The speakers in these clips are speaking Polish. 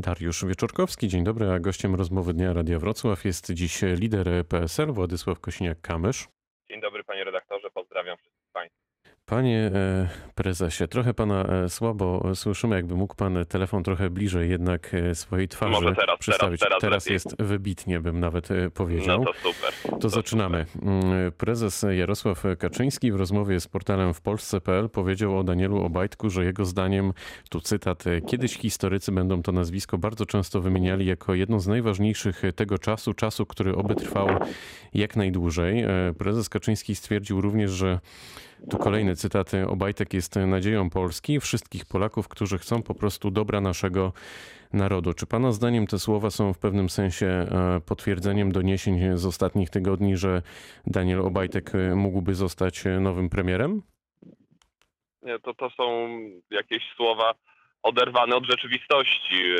Dariusz Wieczorkowski, dzień dobry, a gościem rozmowy Dnia Radia Wrocław jest dziś lider PSL Władysław Kosiniak-Kamysz. Dzień dobry panie redaktorze, pozdrawiam wszystkich państwa. Panie e, prezesie, trochę pana e, słabo słyszymy, jakby mógł pan telefon trochę bliżej jednak e, swojej twarzy Może teraz, przystawić. teraz, teraz lepiej. jest wybitnie, bym nawet powiedział. No to super. To zaczynamy. Mm, Prezes Jarosław Kaczyński w rozmowie z portalem w Polsce.pl powiedział o Danielu Obajtku, że jego zdaniem, tu cytat, kiedyś historycy będą to nazwisko bardzo często wymieniali jako jedno z najważniejszych tego czasu, czasu, który oby trwał jak najdłużej. E, Prezes Kaczyński stwierdził również, że tu kolejny cytat. Obajtek jest nadzieją Polski, wszystkich Polaków, którzy chcą po prostu dobra naszego narodu. Czy Pana zdaniem te słowa są w pewnym sensie e, potwierdzeniem doniesień z ostatnich tygodni, że Daniel Obajtek e, mógłby zostać nowym premierem? Nie, to, to są jakieś słowa oderwane od rzeczywistości. E,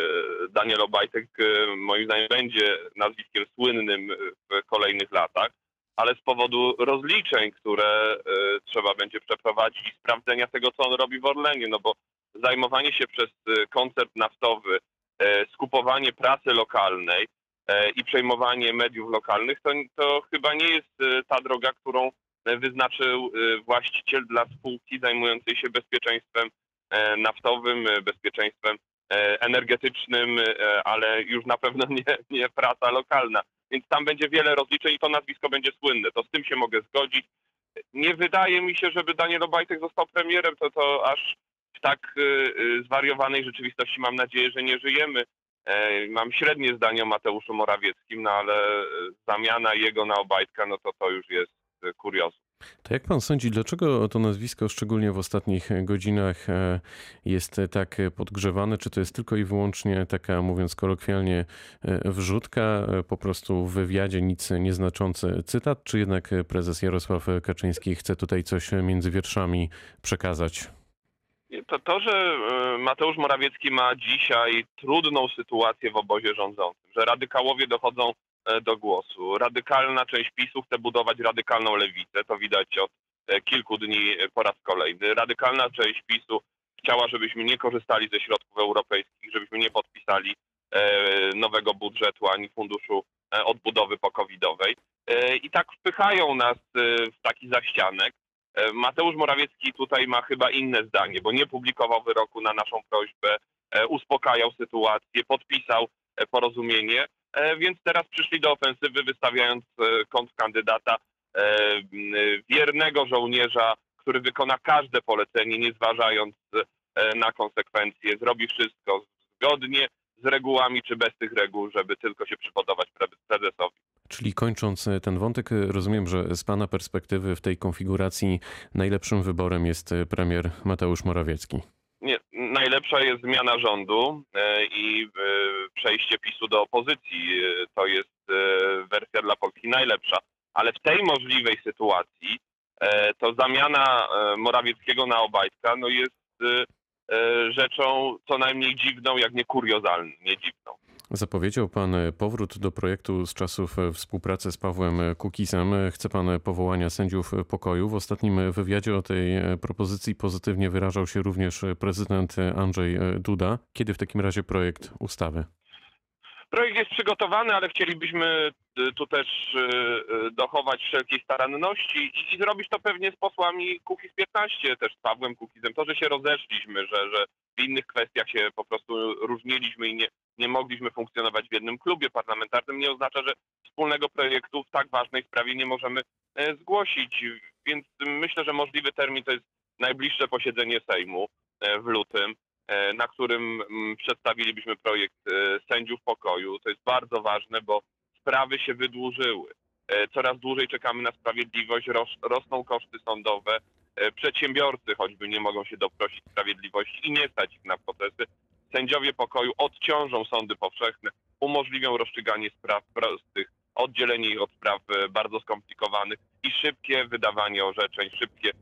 Daniel Obajtek moim zdaniem będzie nazwiskiem słynnym w kolejnych latach ale z powodu rozliczeń, które y, trzeba będzie przeprowadzić i sprawdzenia tego, co on robi w Orlenie, no bo zajmowanie się przez y, koncert naftowy, y, skupowanie prasy lokalnej i przejmowanie mediów lokalnych, to, to chyba nie jest ta droga, którą wyznaczył właściciel dla spółki zajmującej się bezpieczeństwem naftowym, bezpieczeństwem energetycznym, ale już na pewno nie, nie prasa lokalna więc tam będzie wiele rozliczeń i to nazwisko będzie słynne. To z tym się mogę zgodzić. Nie wydaje mi się, żeby Daniel Obajtek został premierem, to, to aż w tak y, y, zwariowanej rzeczywistości mam nadzieję, że nie żyjemy. E, mam średnie zdanie o Mateuszu Morawieckim, no ale zamiana jego na Obajtka, no to to już jest kuriozum. To jak pan sądzi, dlaczego to nazwisko, szczególnie w ostatnich godzinach, e, jest tak podgrzewane? Czy to jest tylko i wyłącznie taka, mówiąc kolokwialnie, e, wrzutka, e, po prostu w wywiadzie nic nieznaczący cytat, czy jednak prezes Jarosław Kaczyński chce tutaj coś między wierszami przekazać? To, to, że Mateusz Morawiecki ma dzisiaj trudną sytuację w obozie rządzącym, że radykałowie dochodzą do głosu. Radykalna część PiSu chce budować radykalną lewicę, to widać od e, kilku dni po raz kolejny. Radykalna część PiSu chciała, żebyśmy nie korzystali ze środków europejskich, żebyśmy nie podpisali e, nowego budżetu ani funduszu odbudowy pokowidowej. I tak wpychają nas w taki zaścianek. Mateusz Morawiecki tutaj ma chyba inne zdanie, bo nie publikował wyroku na naszą prośbę, uspokajał sytuację, podpisał porozumienie, E, więc teraz przyszli do ofensywy, wystawiając e, kontrkandydata e, wiernego żołnierza, który wykona każde polecenie, nie zważając na konsekwencje, zrobi wszystko zgodnie z regułami czy bez tych reguł, żeby tylko się przypodobać prezesowi. Czyli kończąc ten wątek, rozumiem, że z Pana perspektywy w tej konfiguracji najlepszym wyborem jest premier Mateusz Morawiecki. Nie, najlepsza jest zmiana rządu e, i e, przejście PiSu do opozycji. E, to jest wersja dla Polski najlepsza. Ale w tej możliwej sytuacji to zamiana Morawieckiego na Obajtka no jest rzeczą co najmniej dziwną, jak nie kuriozalną, nie dziwną. Zapowiedział pan powrót do projektu z czasów współpracy z Pawłem Kukizem. Chce pan powołania sędziów pokoju. W ostatnim wywiadzie o tej propozycji pozytywnie wyrażał się również prezydent Andrzej Duda. Kiedy w takim razie projekt ustawy? Projekt jest przygotowany, ale chcielibyśmy tu też y, y, dochować wszelkiej staranności i, zrobić to pewnie z posłami Kukiz 15, też z Pawłem Kukizem. To, że się rozeszliśmy, że, że w innych kwestiach się po prostu różniliśmy i nie, nie mogliśmy funkcjonować w jednym klubie parlamentarnym, nie oznacza, że wspólnego projektu w tak ważnej sprawie nie możemy zgłosić. Więc myślę, że możliwy termin to jest najbliższe posiedzenie Sejmu w lutym, na którym mm, przedstawilibyśmy projekt sędziów pokoju. To jest bardzo ważne, bo sprawy się wydłużyły. Coraz dłużej czekamy na sprawiedliwość, rosną koszty sądowe, przedsiębiorcy choćby nie mogą się doprosić sprawiedliwości i nie stać ich na procesy sędziowie pokoju odciążą sądy powszechne, umożliwią rozstrzyganie spraw prostych, oddzielenie ich od spraw e, bardzo skomplikowanych i szybkie wydawanie orzeczeń, szybkie e,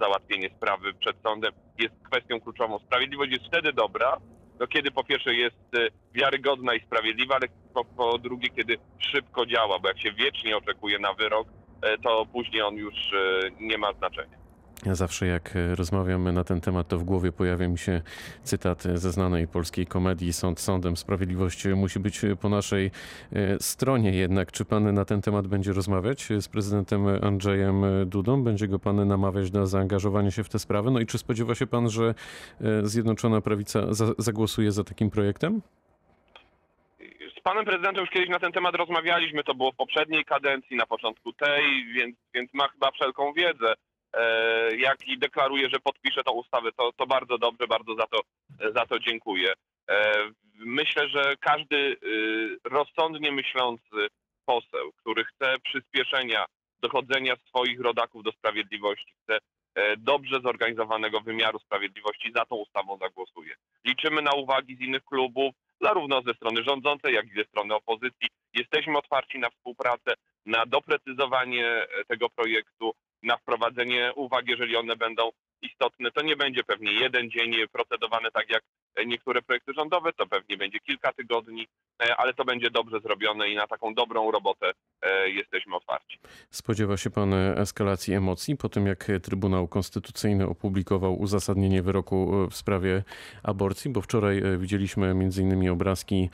załatwienie sprawy przed sądem jest kwestią kluczową. Sprawiedliwość jest wtedy dobra, no kiedy po pierwsze jest e, wiarygodna i sprawiedliwa, ale po, po drugie, kiedy szybko działa, bo jak się wiecznie oczekuje na wyrok, to później on już nie ma znaczenia. Ja zawsze jak e, rozmawiamy na ten temat, to w głowie pojawia mi się cytat ze znanej polskiej komedii Sąd sądem. Sprawiedliwość musi być po naszej e, stronie jednak. Czy pan na ten temat będzie rozmawiać z prezydentem Andrzejem Dudą? Będzie go pan namawiać do zaangażowania się w tę sprawę? No i czy spodziewa się pan, że e, Zjednoczona Prawica za, zagłosuje za takim projektem? Z panem prezydentem już kiedyś na ten temat rozmawialiśmy, to było w poprzedniej kadencji, na początku tej, więc, więc ma chyba wszelką wiedzę. E, jak i deklaruje, że podpisze tą ustawę, to, to bardzo dobrze, bardzo za to, za to dziękuję. E, myślę, że każdy y, rozsądnie myślący poseł, który chce przyspieszenia dochodzenia swoich rodaków do sprawiedliwości, chce e, dobrze zorganizowanego wymiaru sprawiedliwości, za tą ustawą zagłosuje. Liczymy na uwagi z innych klubów, zarówno ze strony rządzącej, jak i ze strony opozycji. Jesteśmy otwarci na współpracę, na doprecyzowanie tego projektu, na wprowadzenie uwag, jeżeli one będą istotne. To nie będzie pewnie jeden dzień procedowane tak jak niektóre projekty rządowe, to pewnie będzie kilka tygodni, e, ale to będzie dobrze zrobione i na taką dobrą robotę e, jesteśmy otwarci. Spodziewa się pan eskalacji emocji po tym, jak Trybunał Konstytucyjny opublikował uzasadnienie wyroku e, w sprawie aborcji, bo wczoraj widzieliśmy innymi obrazki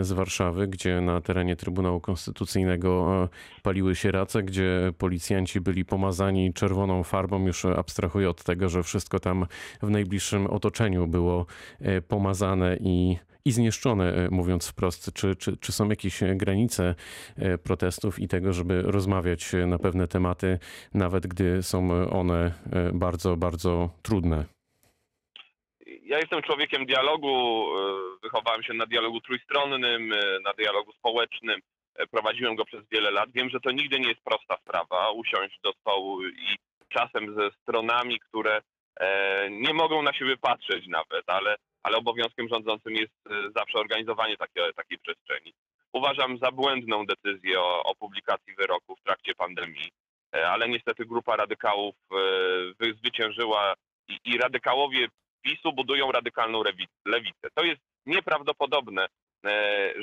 z Warszawy, gdzie na terenie Trybunału Konstytucyjnego paliły się race, gdzie policjanci byli pomazani czerwoną farbą, już abstrahuję od tego, że wszystko tam w najbliższym otoczeniu było pomazane i, i zniszczone, e, mówiąc wprost. Czy, czy, czy są jakieś granice e, protestów i tego, żeby rozmawiać na pewne tematy, nawet gdy są one e, bardzo, bardzo trudne? Ja jestem człowiekiem dialogu, wychowałem się na dialogu trójstronnym, na dialogu społecznym. Prowadziłem go przez wiele lat. Wiem, że to nigdy nie jest prosta sprawa usiąść do stołu i czasem ze stronami, które nie mogą na siebie patrzeć nawet, ale ale obowiązkiem rządzącym jest e, zawsze organizowanie takie, takiej przestrzeni. Uważam za błędną decyzję o, o publikacji wyroku w trakcie pandemii, e, ale niestety grupa radykałów e, zwyciężyła i, i radykałowie PiSu budują radykalną lewicę. To jest nieprawdopodobne,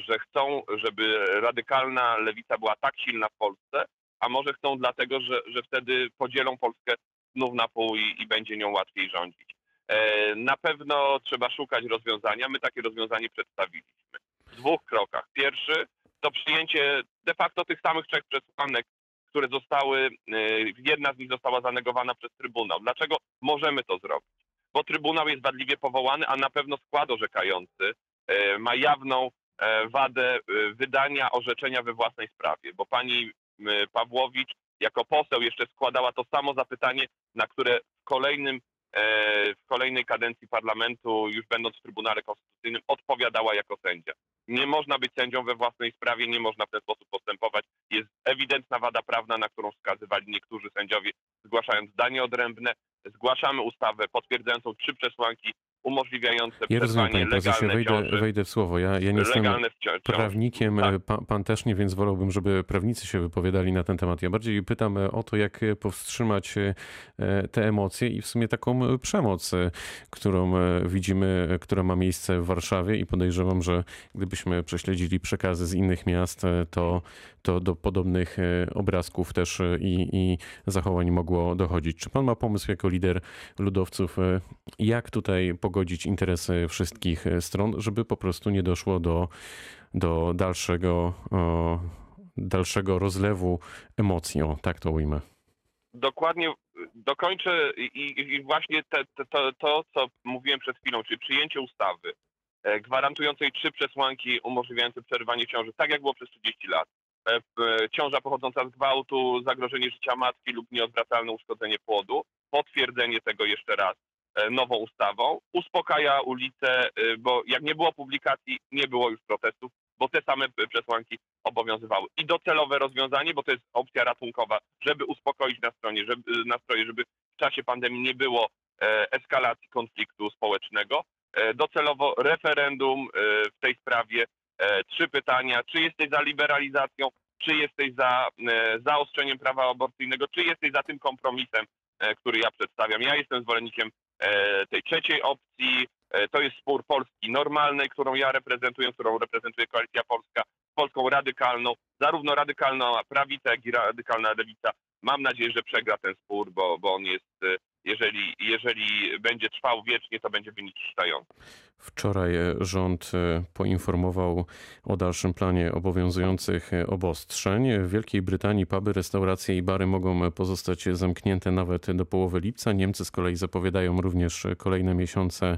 że chcą, żeby radykalna lewica była tak silna w Polsce, a może chcą dlatego, że, że wtedy podzielą Polskę znów na pół i, i będzie nią łatwiej rządzić. E, na pewno trzeba szukać rozwiązania. My takie rozwiązanie przedstawiliśmy w dwóch krokach. Pierwszy to przyjęcie de facto tych samych trzech przesłanek, które zostały, e, jedna z nich została zanegowana przez Trybunał. Dlaczego możemy to zrobić? Bo Trybunał jest wadliwie powołany, a na pewno skład orzekający e, ma jawną wadę wydania orzeczenia we własnej sprawie, bo pani Pawłowicz jako poseł jeszcze składała to samo zapytanie, na które w kolejnym w kolejnej kadencji parlamentu, już będąc w Trybunale Konstytucyjnym, odpowiadała jako sędzia. Nie można być sędzią we własnej sprawie, nie można w ten sposób postępować. Jest ewidentna wada prawna, na którą wskazywali niektórzy sędziowie, zgłaszając zdanie odrębne. Zgłaszamy ustawę potwierdzającą trzy przesłanki umożliwiające ja rozumiem, panie prezesie, wejdę, wejdę w słowo. Ja, ja nie jestem prawnikiem, tak. pan, też nie, więc wolałbym, żeby prawnicy się wypowiadali na ten temat. Ja bardziej pytam o to, jak powstrzymać e, te emocje i w sumie taką przemoc, e, którą e, widzimy, która ma miejsce w Warszawie i podejrzewam, że gdybyśmy prześledzili przekazy z innych miast, to, to do podobnych obrazków też i, i zachowań mogło dochodzić. Czy pan ma pomysł jako lider ludowców, jak tutaj pogodzić pogodzić interesy wszystkich e, stron, żeby po prostu nie doszło do, do dalszego, dalszego rozlewu emocji. O, tak to ujmę. Dokładnie dokończę i, i właśnie te, te, to, to, co mówiłem przed chwilą, czyli przyjęcie ustawy e, gwarantującej trzy przesłanki umożliwiające przerwanie ciąży, tak jak było przez 30 lat. E, ciąża pochodząca z gwałtu, zagrożenie życia matki lub nieodwracalne uszkodzenie płodu, potwierdzenie tego jeszcze raz nową ustawą, uspokaja ulicę, e, bo jak nie było publikacji, nie było już protestów, bo te same przesłanki obowiązywały. I docelowe rozwiązanie, bo to jest opcja ratunkowa, żeby uspokoić nastroje, żeby, nastroje, żeby w czasie pandemii nie było e, eskalacji konfliktu społecznego. Docelowo referendum w tej sprawie. Trzy pytania. Czy jesteś za liberalizacją? Czy jesteś za zaostrzeniem prawa aborcyjnego? Czy jesteś za tym kompromisem, który ja przedstawiam? Ja jestem zwolennikiem E, tej trzeciej opcji. E, to jest spór Polski normalnej, którą ja reprezentuję, którą reprezentuje Koalicja Polska, Polską radykalną, zarówno radykalna prawica, jak i radykalna lewica. Mam nadzieję, że przegra ten spór, bo, bo on jest e, Jeżeli, jeżeli będzie trwał wiecznie, to będzie wynik szczytający. Wczoraj e, rząd e, poinformował o dalszym planie obowiązujących e, obostrzeń. W Wielkiej Brytanii puby, restauracje i bary mogą pozostać zamknięte nawet do połowy lipca. Niemcy z kolei zapowiadają również kolejne miesiące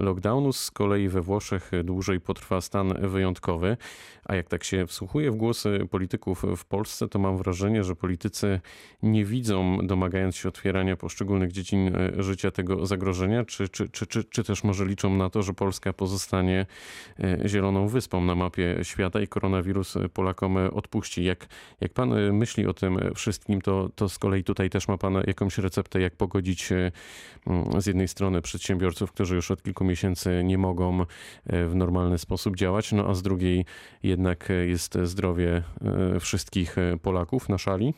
lockdownu. Z kolei we Włoszech dłużej potrwa stan wyjątkowy. A jak tak się wsłuchuję w głosy polityków w Polsce, to mam wrażenie, że politycy nie widzą, domagając się otwierania poszczególnych dziedzin życia tego zagrożenia, czy, czy, czy, czy, czy też może liczą na to, że Polska pozostanie e, zieloną wyspą na mapie świata i koronawirus Polakom odpuści. Jak, jak pan e, myśli o tym wszystkim, to, to z kolei tutaj też ma pan jakąś receptę, jak pogodzić e, z jednej strony przedsiębiorców, którzy już od kilku miesięcy nie mogą w normalny sposób działać, no a z drugiej jednak jest zdrowie wszystkich Polaków na szali?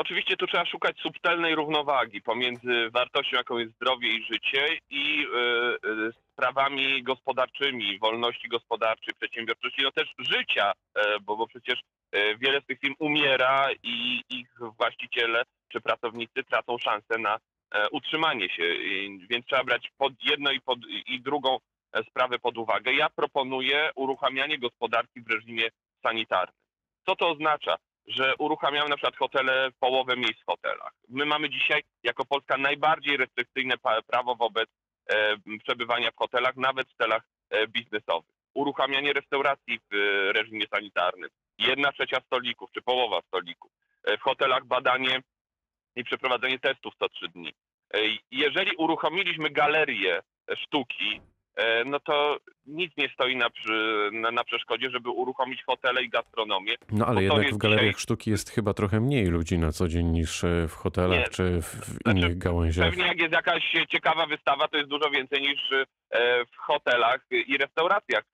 Oczywiście tu trzeba szukać subtelnej równowagi pomiędzy wartością, jaką jest zdrowie i życie i y, sprawami gospodarczymi, wolności gospodarczej, przedsiębiorczości, no też życia, y, bo, bo przecież wiele z tych firm umiera i ich właściciele czy pracownicy tracą szansę na utrzymanie się, więc trzeba brać pod jedno i, pod, i drugą sprawę pod uwagę. Ja proponuję uruchamianie gospodarki w reżimie sanitarnym. Co to oznacza? Że uruchamiamy na przykład hotele, połowę miejsc w hotelach. My mamy dzisiaj jako Polska najbardziej restrykcyjne prawo wobec e, przebywania w hotelach, nawet w celach e, biznesowych. Uruchamianie restauracji w e, reżimie sanitarnym. Jedna trzecia stolików, czy połowa stolików. W hotelach badanie i przeprowadzenie testów co trzy dni. Jeżeli uruchomiliśmy galerię sztuki, E, no to nic nie stoi na, na, na, przeszkodzie, żeby uruchomić hotele i gastronomię. No ale jednak w galeriach dzisiaj... sztuki jest chyba trochę mniej ludzi na co dzień niż e, w hotelach nie. czy w znaczy, innych gałęziach. Pewnie jak jest jakaś ciekawa wystawa, to jest dużo więcej niż e, w hotelach i restauracjach.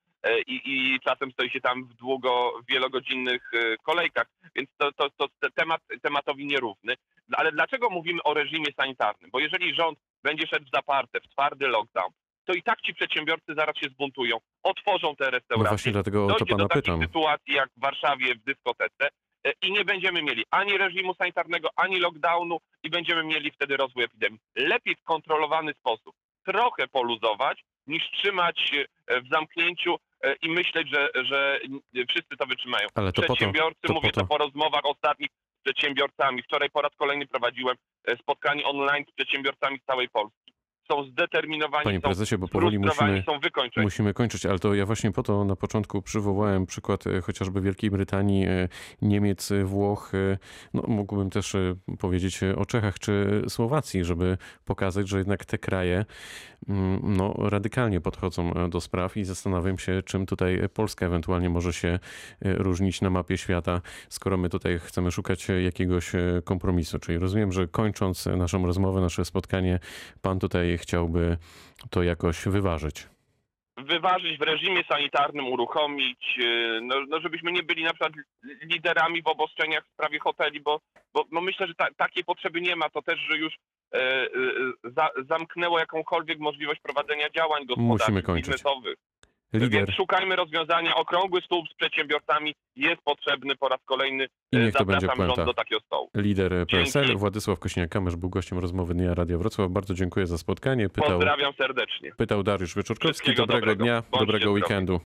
I, I, czasem stoi się tam w długo, wielogodzinnych kolejkach, więc to, to, to temat tematowi nierówny. Ale dlaczego mówimy o reżimie sanitarnym? Bo jeżeli rząd będzie szedł w zaparte, w twardy lockdown, to i tak ci przedsiębiorcy zaraz się zbuntują, otworzą te restauracje. No właśnie dlatego o to pana do takiej pytam. sytuacji jak w Warszawie w dyskotece e, i nie będziemy mieli ani reżimu sanitarnego, ani lockdownu i będziemy mieli wtedy rozwój epidemii. Lepiej w kontrolowany sposób trochę poluzować, niż trzymać e, w zamknięciu e, i myśleć, że, że wszyscy to wytrzymają. Ale to Przedsiębiorcy, po to, to mówię po to po rozmowach ostatnich z przedsiębiorcami. Wczoraj po raz kolejny prowadziłem spotkanie online z przedsiębiorcami z całej Polski są zdeterminowani, Panie prezesie, bo powoli musimy, musimy kończyć, ale to ja właśnie po to na początku przywołałem przykład e, chociażby Wielkiej Brytanii, e, Niemiec, Włoch, e, no mógłbym też powiedzieć o Czechach czy Słowacji, żeby pokazać, że jednak te kraje mm, no, radykalnie podchodzą do spraw i zastanawiam się, czym tutaj Polska ewentualnie może się różnić na mapie świata, skoro my tutaj chcemy szukać jakiegoś kompromisu. Czyli rozumiem, że kończąc naszą rozmowę, nasze spotkanie, pan tutaj chciałby to jakoś wyważyć? Wyważyć w reżimie sanitarnym, uruchomić, y, no, no żebyśmy nie byli na przykład liderami w obostrzeniach w sprawie hoteli, bo, bo, bo myślę, że ta, takiej potrzeby nie ma. To też, że już e, e, za, zamknęło jakąkolwiek możliwość prowadzenia działań gospodarczych, biznesowych. Lider. Więc szukajmy rozwiązania. Okrągły stół z przedsiębiorcami jest potrzebny po raz kolejny. I niech to będzie rząd do takiego stołu. Lider PSL Dzięki. Władysław Kośniak-Kamysz był gościem rozmowy Dnia Radia Wrocław. Bardzo dziękuję za spotkanie. Pytał, Pozdrawiam serdecznie. Pytał Dariusz Wieczorkowski. Dobrego, dobrego dnia, dobrego weekendu.